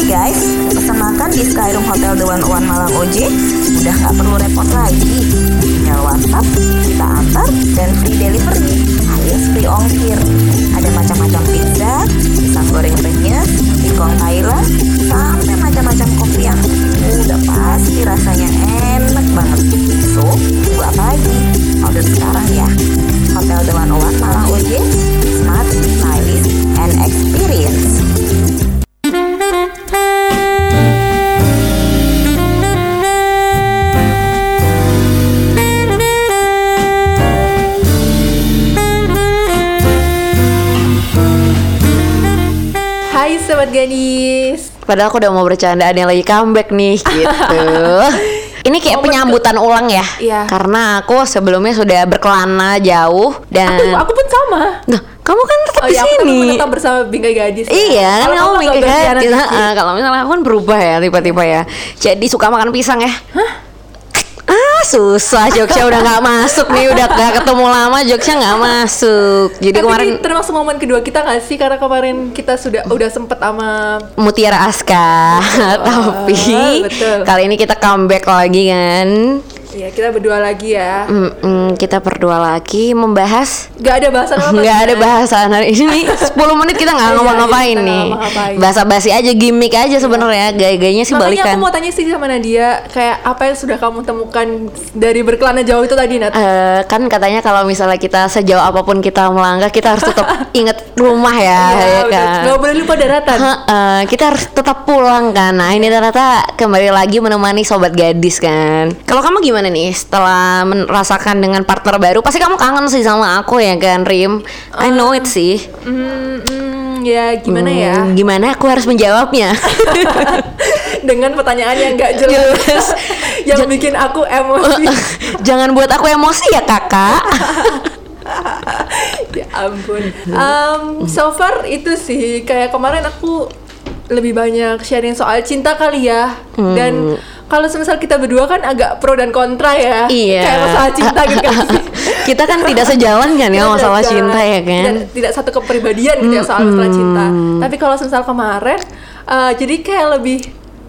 Hai guys, pesan makan di Skyroom Hotel The One Malang OJ udah nggak perlu repot lagi. Tinggal WhatsApp, kita antar, dan free delivery alias free ongkir. Ada macam-macam pizza, pisang goreng renyes, singkong Thailand, sampai macam-macam kopi yang udah pasti rasanya enak banget. So, tunggu apa lagi? Order sekarang ya. Hotel The One Malang OJ, Padahal aku udah mau bercanda ada yang lagi comeback nih gitu. Ini kayak Momen penyambutan ulang ya. Iya. Karena aku sebelumnya sudah berkelana jauh dan Aku, aku pun sama Nah, kamu kan tetap Oh di iya, sini. tetap, tetap bersama Bingkai Gadis ya. Iya, kan kamu di sini. Heeh, Kalau misalnya aku kan berubah ya tiba-tiba ya. Jadi suka makan pisang ya. Ah susah Jogja udah nggak masuk nih udah nggak ketemu lama Jogja nggak masuk jadi Tapi kemarin termasuk momen kedua kita gak sih? Karena kemarin kita sudah udah sempet sama Mutiara Aska tapi betul. kali ini kita comeback lagi kan Ya kita berdua lagi ya Mm-mm, kita berdua lagi membahas Gak ada bahasan apa nggak ada bahasan hari ini 10 menit kita nggak Iya, ngomong-ngapain nih ngomong-ngapain. bahasa basi aja gimmick aja sebenarnya gaya-gayanya sih Makanya balikan aku mau tanya sih sama Nadia Kayak apa yang sudah kamu temukan dari berkelana jauh itu tadi Nat? Eh, kan katanya kalau misalnya kita sejauh apa pun kita melangkah kita harus tetap inget rumah ya, ya Iya, betul. kan Nggak boleh lupa daratan Heeh, kita harus tetap pulang kan. Nah ini ternyata kembali lagi menemani sobat gadis kan. Kalau kamu gimana nih setelah merasakan dengan partner baru? Pasti kamu kangen sih sama aku ya kan, Rim? I know it sih. Hmm, hmm, ya gimana ya? Hmm, Gimana aku harus menjawabnya? Dengan pertanyaan yang gak jelas, yang bikin aku emosi. Jangan buat aku emosi ya kakak. ya ampun. Um, so far itu sih kayak kemarin aku lebih banyak sharing soal cinta kali ya. Hmm. Dan kalau semisal kita berdua kan agak pro dan kontra ya. Iya. Kayak masalah cinta gitu kan. Kita kan tidak sejalan kan ya masalah cinta ya kan. Tidak, tidak satu kepribadian gitu ya soal masalah cinta. Tapi kalau semisal kemarin, uh, jadi kayak lebih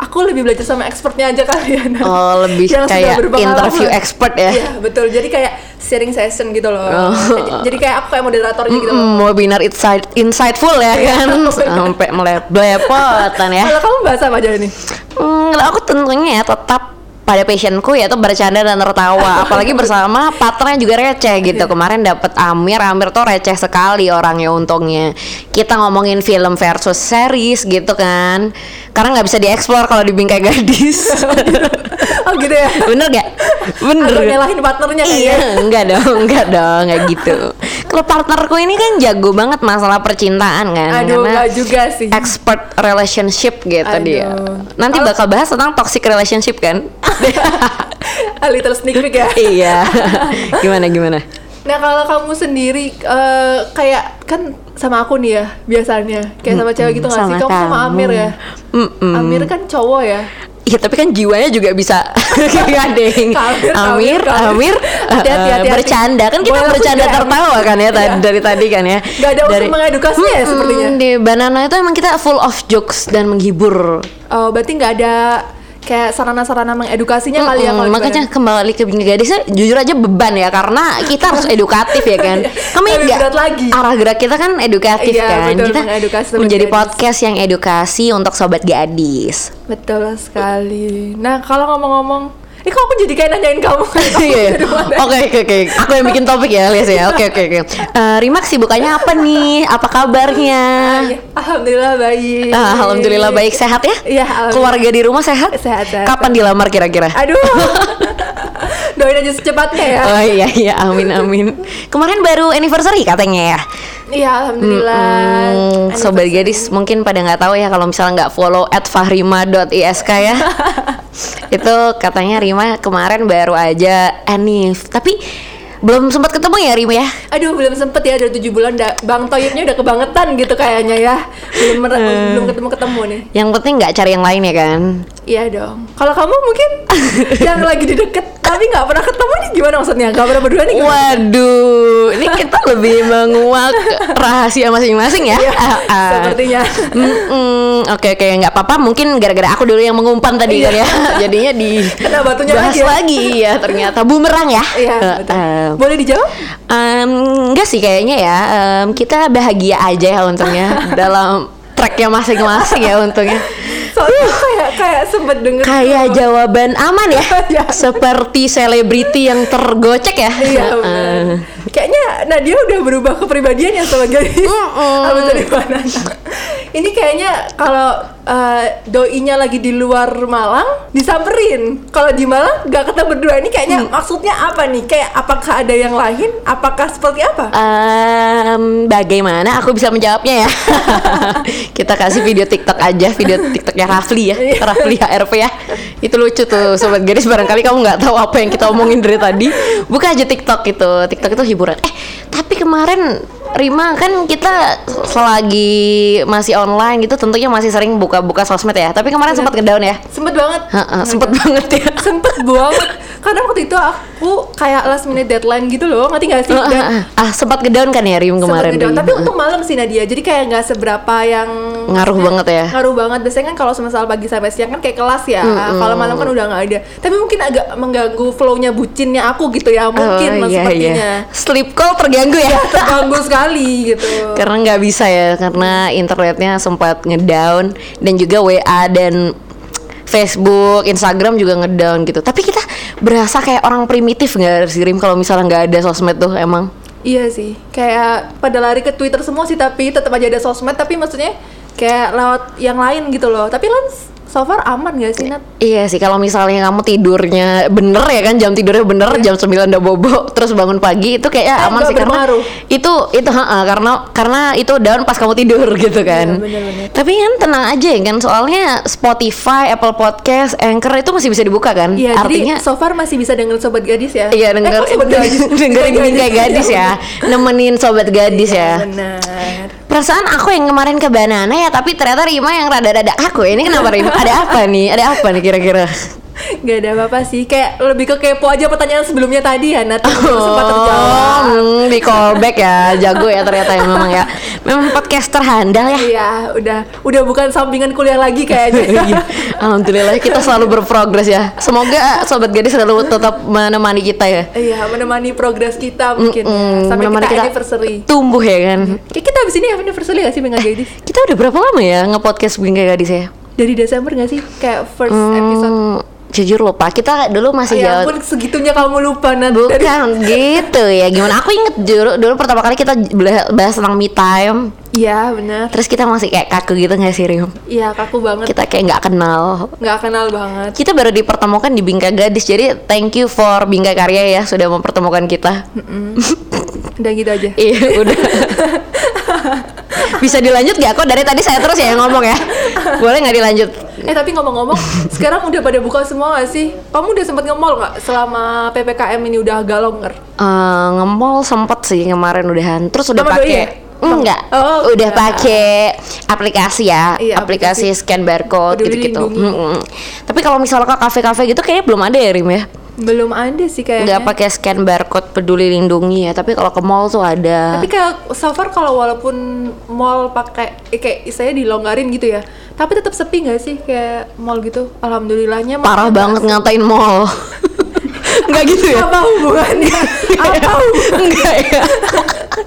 aku lebih belajar sama expertnya aja kali ya. Oh, lebih Yang kayak interview expert ya. Iya betul. Jadi kayak sharing session gitu loh. Oh. Jadi kayak aku kayak moderatornya gitu. Mm, webinar insight, insightful ya Iya. kan sampai melepotan ya. Kalau kamu bahasa apa aja nih? Kalau aku tentunya ya tetap pada passionku yaitu bercanda dan tertawa. Apalagi bersama partnernya juga receh gitu. Kemarin dapet Amir Amir tuh receh sekali orangnya untungnya. Kita ngomongin film versus series gitu kan. Karena nggak bisa dieksplor kalau di bingkai gadis. Oh gitu ya. bener gak bener Atau nyalahin partnernya iya kayaknya. enggak dong enggak dong enggak gitu kalau partnerku ini kan jago banget masalah percintaan kan Aduh, karena enggak juga sih. expert relationship gitu Aduh. dia. Nanti Kalau- bakal bahas tentang toxic relationship kan? A little sneak peek ya. iya. gimana gimana? Nah kalau kamu sendiri eh, kayak kan sama aku nih ya biasanya kayak sama cewek gitu nggak sih? Kamu sama. Amir ya. Mm-mm. Amir kan cowok ya. Iya tapi kan jiwanya juga bisa gading. Amir, Amir, eh, bercanda kan kita Boleh bercanda tertawa kan ya Iya. dari tadi kan ya. Nggak ada unsur mengedukasi ya Mm-mm, sepertinya. Di Banana itu emang kita full of jokes dan menghibur. Oh berarti nggak ada kayak sarana-sarana mengedukasinya kali ya kalau makanya kembali ke Bingkai Gadisnya jujur aja beban ya karena kita harus edukatif ya kan. Kami Lebih nggak berat lagi. arah gerak kita kan edukatif Iya, kan. betul, kita menjadi gadis. podcast yang edukasi untuk sobat gadis. Betul sekali. Nah kalau ngomong-ngomong, eh kok aku jadi kayak nanyain kamu? Iya. mana? Oke oke oke. Aku yang bikin topik ya, Lias ya. Oke oke oke. Eh, Rimak sibukannya apa nih? Apa kabarnya? Iya, Alhamdulillah baik. Ah, Alhamdulillah baik sehat ya. Iya. Keluarga di rumah sehat? Sehat, sehat. Kapan dilamar kira-kira? Aduh. Doain aja secepatnya ya. Oh iya iya amin amin. Kemarin baru anniversary katanya ya. Iya, alhamdulillah. Hmm, sobat gadis mungkin pada nggak tahu ya kalau misalnya nggak follow at fahrima.isk ya. itu katanya Rima kemarin baru aja anif. Tapi belum sempat ketemu ya Rima ya. Aduh, belum sempet ya dari tujuh bulan. Da, Bang Toyibnya udah kebangetan gitu kayaknya ya. Belum Hmm. belum ketemu ketemu nih. Yang penting nggak cari yang lain ya kan. Iya dong. Kalau kamu mungkin yang lagi di deket tapi nggak pernah ketemu nih gimana maksudnya? Nggak pernah berdua nih gimana? Waduh, ini kita lebih menguak rahasia masing-masing ya. Iya, Ah, ah. sepertinya. Oke oke nggak apa-apa mungkin gara-gara aku dulu yang mengumpan tadi kan ya jadinya di Kena batunya bahas lagi ya. lagi ya ternyata bumerang ya Iya. Eh, betul. eh. Boleh dijawab? Em, enggak sih kayaknya ya Em, kita bahagia aja ya untungnya dalam tracknya masing-masing ya untungnya Soalnya kayak kayak sempet denger kayak jawaban aman ya Iya. seperti selebriti yang tergocek ya Iya benar. Kayaknya Nadia udah berubah kepribadiannya sebagai abis dari mana? Ini kayaknya kalau eh, doinya lagi di luar Malang disamperin. Kalau di Malang nggak ketemu berdua ini kayaknya Hmm. maksudnya apa nih? Kayak apakah ada yang lain? Apakah seperti apa? Em, bagaimana aku bisa menjawabnya ya? Kita kasih video TikTok aja, video TikToknya Rafli ya, Iya. Rafli HRP ya. Itu lucu tuh, sobat garis barangkali kamu nggak tahu apa yang kita omongin dari tadi. Buka aja TikTok itu, TikTok itu hiburan. Eh, tapi kemarin Rima kan kita selagi masih online gitu, tentunya masih sering buka-buka sosmed ya. Tapi kemarin sempat ngedown ya. Sempet banget. Heeh, sempet banget ya. Sempet banget. Karena waktu itu aku kayak last minute deadline gitu loh, ngerti gak sih? Dan ah, sempat ngedown kan ya Rim kemarin. Rim? Tapi untung malam sih Nadia. Jadi kayak nggak seberapa yang Ngaruh banget ya. ngaruh banget biasanya kan kalau semisal pagi sampai siang kan kayak kelas ya kalau malam kan udah nggak ada tapi mungkin agak mengganggu flownya bucinnya aku gitu ya mungkin Oh, mas iya, sepertinya iya. Sleep call terganggu ya. terganggu sekali gitu karena nggak bisa ya karena internetnya sempat ngedown dan juga WA dan Facebook, Instagram juga ngedown gitu. Tapi kita berasa kayak orang primitif nggak sih Rim kalau misalnya nggak ada sosmed tuh emang? iya sih kayak pada lari ke Twitter semua sih tapi tetap aja ada sosmed tapi maksudnya kayak lewat yang lain gitu loh tapi Lans so far aman gak sih Nat? Iya sih kalau misalnya kamu tidurnya bener ya kan jam tidurnya bener jam 9 udah bobo terus bangun pagi itu kayak Eh, aman sih karena itu itu ha karena karena itu down pas kamu tidur gitu kan. Iya, bener-bener. Tapi kan tenang aja ya kan soalnya Spotify, Apple Podcast, Anchor itu masih bisa dibuka kan. Iya Artinya jadi so far masih bisa dengerin sobat gadis ya Iya Eh, denger kok sobat gadis dengerin bingkai gadis ya, nemenin sobat gadis ya. Iya, benar Perasaan aku yang kemarin ke Banana ya, tapi ternyata Rima yang rada-rada aku. Ini kenapa Rima? Ada apa nih? Ada apa nih kira-kira? Gak ada apa-apa sih, kayak lebih ke kepo aja pertanyaan sebelumnya tadi ya, Nat belum sempat terjawab. hmm, di callback ya, jago ya ternyata ya memang ya. Memang podcaster handal ya. Iya, udah udah bukan sampingan kuliah lagi Iya. kayaknya. Alhamdulillah kita selalu berprogres ya. Semoga sobat gadis selalu tetap menemani kita ya. Iya, menemani progres kita mungkin ya. Mm, sampai menemani kita, anniversary. tumbuh ya kan. Kayak kita abis ini anniversary gak sih dengan gadis? Kita udah berapa lama ya nge-podcast bingkai gadis ya? Dari Desember gak sih? Kayak first episode. Hmm, jujur lupa. Kita dulu masih Ya jauh. ampun segitunya kamu lupa. Dari- Bukan gitu ya. Gimana? Aku inget dulu dulu pertama kali kita bahas tentang me time. Iya benar. Terus kita masih kayak kaku gitu nggak sih Rim? Iya kaku banget. Kita kayak nggak kenal. Nggak kenal banget. Kita baru dipertemukan di Bingkai Gadis. Jadi thank you for Bingkai Karya ya sudah mempertemukan kita. Udah gitu aja. Iya udah. Bisa dilanjut gak? Kok dari tadi saya terus ya yang ngomong ya? Boleh nggak dilanjut? Eh tapi ngomong-ngomong, sekarang udah pada buka semua gak sih? Kamu udah sempat nge-mall nggak selama ppkm ini udah agak longgar? Eh, nge-mall sempet sih kemarin udahan. Terus udah pakai ya? Enggak, Oh, udah enggak. pakai aplikasi ya, Iya, aplikasi, aplikasi. scan barcode gitu-gitu. Mm-mm. Tapi kalau misalnya ke kafe-kafe gitu kayaknya belum ada ya Rim ya. Belum ada sih kayaknya. Nggak pakai scan barcode peduli lindungi ya. Tapi kalau ke mall tuh ada. Tapi kayak so far kalau walaupun mall pakai eh, kayak saya dilonggarin gitu ya, tapi tetap sepi nggak sih kayak mall gitu? Alhamdulillahnya Parah banget ngatain mall. Enggak gitu ya? Apa hubungannya? Apa hubungannya? enggak ya.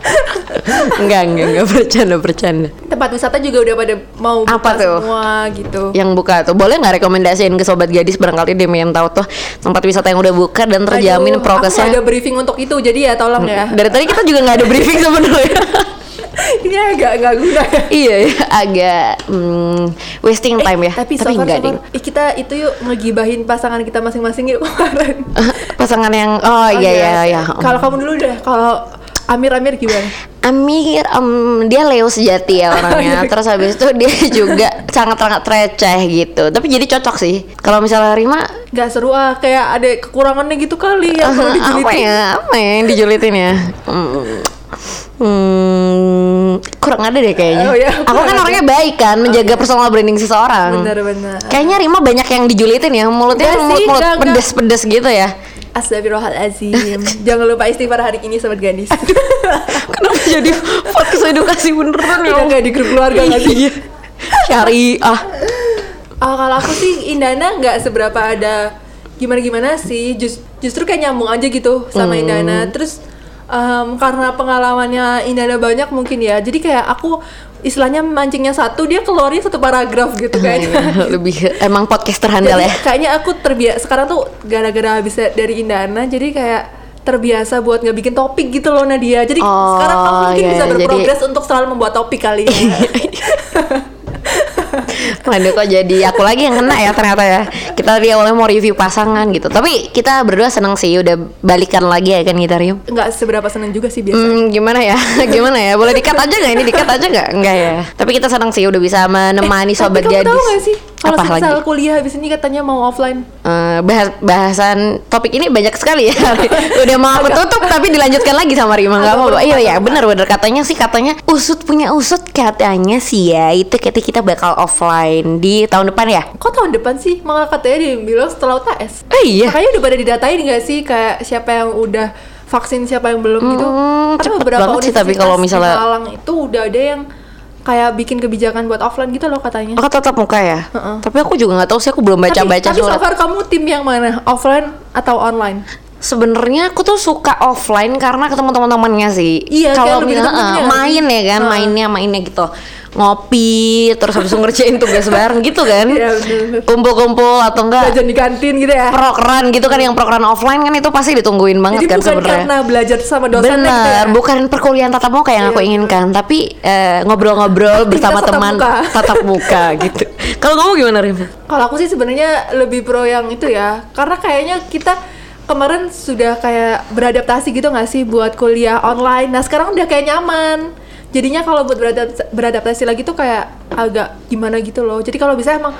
enggak, enggak, enggak bercanda, bercanda. Tempat wisata juga udah pada mau buka Apa tuh? semua gitu. Yang buka tuh boleh nggak rekomendasiin ke sobat gadis barangkali dia yang tahu tuh tempat wisata yang udah buka dan terjamin Aduh, prokesnya. ada briefing untuk itu, jadi ya tolong ya. Dari tadi kita juga nggak ada briefing sebenarnya. Ini agak nggak guna ya. iya, ya, agak hmm, wasting time ya. Tapi, far, enggak ding. ih, kita itu yuk ngegibahin pasangan kita masing-masing yuk kemarin. Pasangan yang oh iya Oke. iya iya. Kalau kamu dulu deh, kalau Amir Amir gimana? Amir, em, dia Leo sejati ya orangnya. Terus habis itu dia juga sangat-sangat receh gitu. Tapi jadi cocok sih. Kalau misalnya Rima, Gak seru ah, kayak ada kekurangannya gitu kali perlu apa dijulitin. ya? Apa ya yang dijulitin ya? Hmm, Hmm, kurang ada deh kayaknya. Oh, iya, aku kan orangnya baik kan, menjaga personal branding seseorang. Bener-bener. Kayaknya Rima banyak yang dijulitin ya, mulutnya mulut, sih, mulut pedes-pedes gitu ya. Astagfirullahaladzim Jangan lupa istighfar hari ini sobat gadis Kenapa jadi podcast edukasi beneran ya? Kita nggak di grup keluarga sih? Iya. Syariah. Oh, kalau aku sih Indana nggak seberapa ada gimana-gimana sih. Jus- justru kayak nyambung aja gitu sama Indana. Terus em, karena pengalamannya Indana banyak mungkin ya. Jadi kayak aku istilahnya mancingnya satu, dia keluarnya satu paragraf gitu kayaknya. Lebih emang podcaster handal Jadi ya. kayaknya aku terbiasa sekarang tuh gara-gara habis dari Indana jadi kayak terbiasa buat nggak bikin topik gitu loh Nadia. Jadi Oh, sekarang kamu mungkin iya, bisa jadi- berprogres untuk selalu membuat topik kali ya. Waduh kok jadi aku lagi yang kena ya ternyata ya Kita tadi awalnya mau review pasangan gitu Tapi kita berdua seneng sih udah balikan lagi ya kan kita Rio Nggak seberapa seneng juga sih biasa. Hmm, gimana ya? gimana ya? Boleh dikat aja nggak? Ini dikat aja nggak? Enggak ya. Tapi kita senang sih udah bisa menemani sobat Eh, Tapi kamu gadis. tahu gak sih kalau Apa lagi? kuliah habis ini katanya mau offline Eh, bahas bahasan topik ini banyak sekali ya. udah mau aku tutup tapi dilanjutkan lagi sama Rima nggak mau. Iya ya, agak benar benar katanya sih katanya usut punya usut katanya sih ya itu ketika kita bakal offline di tahun depan ya. kok tahun depan sih malah katanya dibilang setelah UTS Eh iya. makanya udah pada didatain gak sih kayak siapa yang udah vaksin siapa yang belum gitu Hmm, Karena cepet beberapa banget sih tapi kalau misalnya- di Malang itu udah ada yang kayak bikin kebijakan buat offline gitu loh katanya Aku tetap muka ya. Heeh. Tapi aku juga nggak tahu sih aku belum tapi, baca-baca tapi so surat. far kamu tim yang mana offline atau online Sebenarnya aku tuh suka offline karena ketemu teman-temannya sih. Iya, kalau nggak main ya kan, Heeh. mainnya mainnya gitu. Ngopi, terus habis ngerjain tugas bareng gitu kan. Iya. Kumpul-kumpul atau enggak jajan di kantin gitu ya prokeran gitu kan yang prokeran offline kan itu pasti ditungguin banget jadi kan bukan sebenarnya. karena belajar sama dosennya gitu ya Bener, bukan perkuliahan tatap muka yang aku Iya, inginkan, tapi eh, ngobrol-ngobrol bersama tatap teman muka. tatap muka gitu. Kalau kamu gimana Rim? Kalau aku sih sebenarnya lebih pro yang itu ya, karena kayaknya kita kemarin sudah kayak beradaptasi gitu nggak sih buat kuliah online. Nah sekarang udah kayak nyaman. Jadinya kalau buat beradaptasi, beradaptasi lagi tuh kayak agak gimana gitu loh. Jadi kalau bisa emang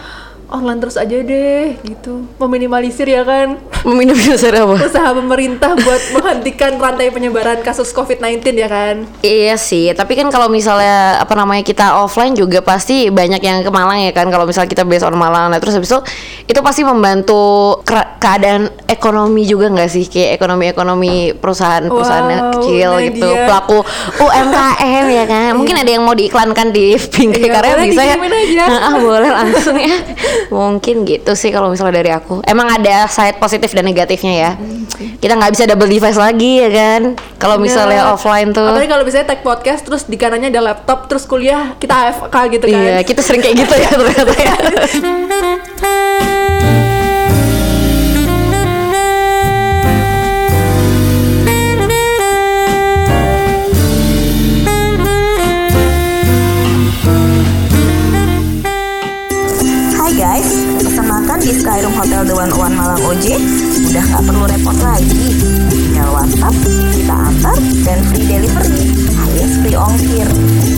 online terus aja deh gitu, meminimalisir ya kan Meminum dasar apa? usaha pemerintah buat menghentikan rantai penyebaran kasus COVID-19 ya kan. Iya sih, tapi kan kalau misalnya apa namanya kita offline juga pasti banyak yang ke Malang ya kan. Kalau misalnya kita based on Malang, nah terus habis itu itu pasti membantu keadaan ekonomi juga nggak sih kayak ekonomi-ekonomi perusahaan-perusahaan Wow, kecil nah gitu, dia. pelaku UMKM ya kan. Mungkin ada yang mau diiklankan di Pinky Iya, karya boleh bisa ya. aja. Nah, ah, boleh langsung ya. Mungkin gitu sih kalau misalnya dari aku. Emang ada side positif dan negatifnya ya. Kita nggak bisa double device lagi ya kan. Kalau misalnya offline tuh. Apalagi kalau misalnya tag podcast terus di kanannya ada laptop terus kuliah kita AFK gitu kan. Iya, kita sering kayak gitu ya ternyata ya. Skyroom Hotel The One One Malang OJ udah nggak perlu repot lagi. Tinggal WhatsApp, kita antar, dan free delivery alias free ongkir.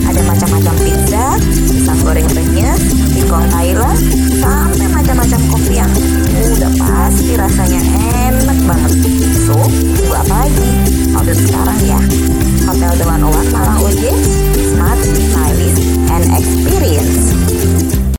Ada macam-macam pizza, pisang goreng renyes, singkong Thailand, sampai macam-macam kopi yang udah pasti rasanya enak banget. So, tunggu apa lagi? Order sekarang ya. Hotel One One Malang OJ, smart, stylish, and experience.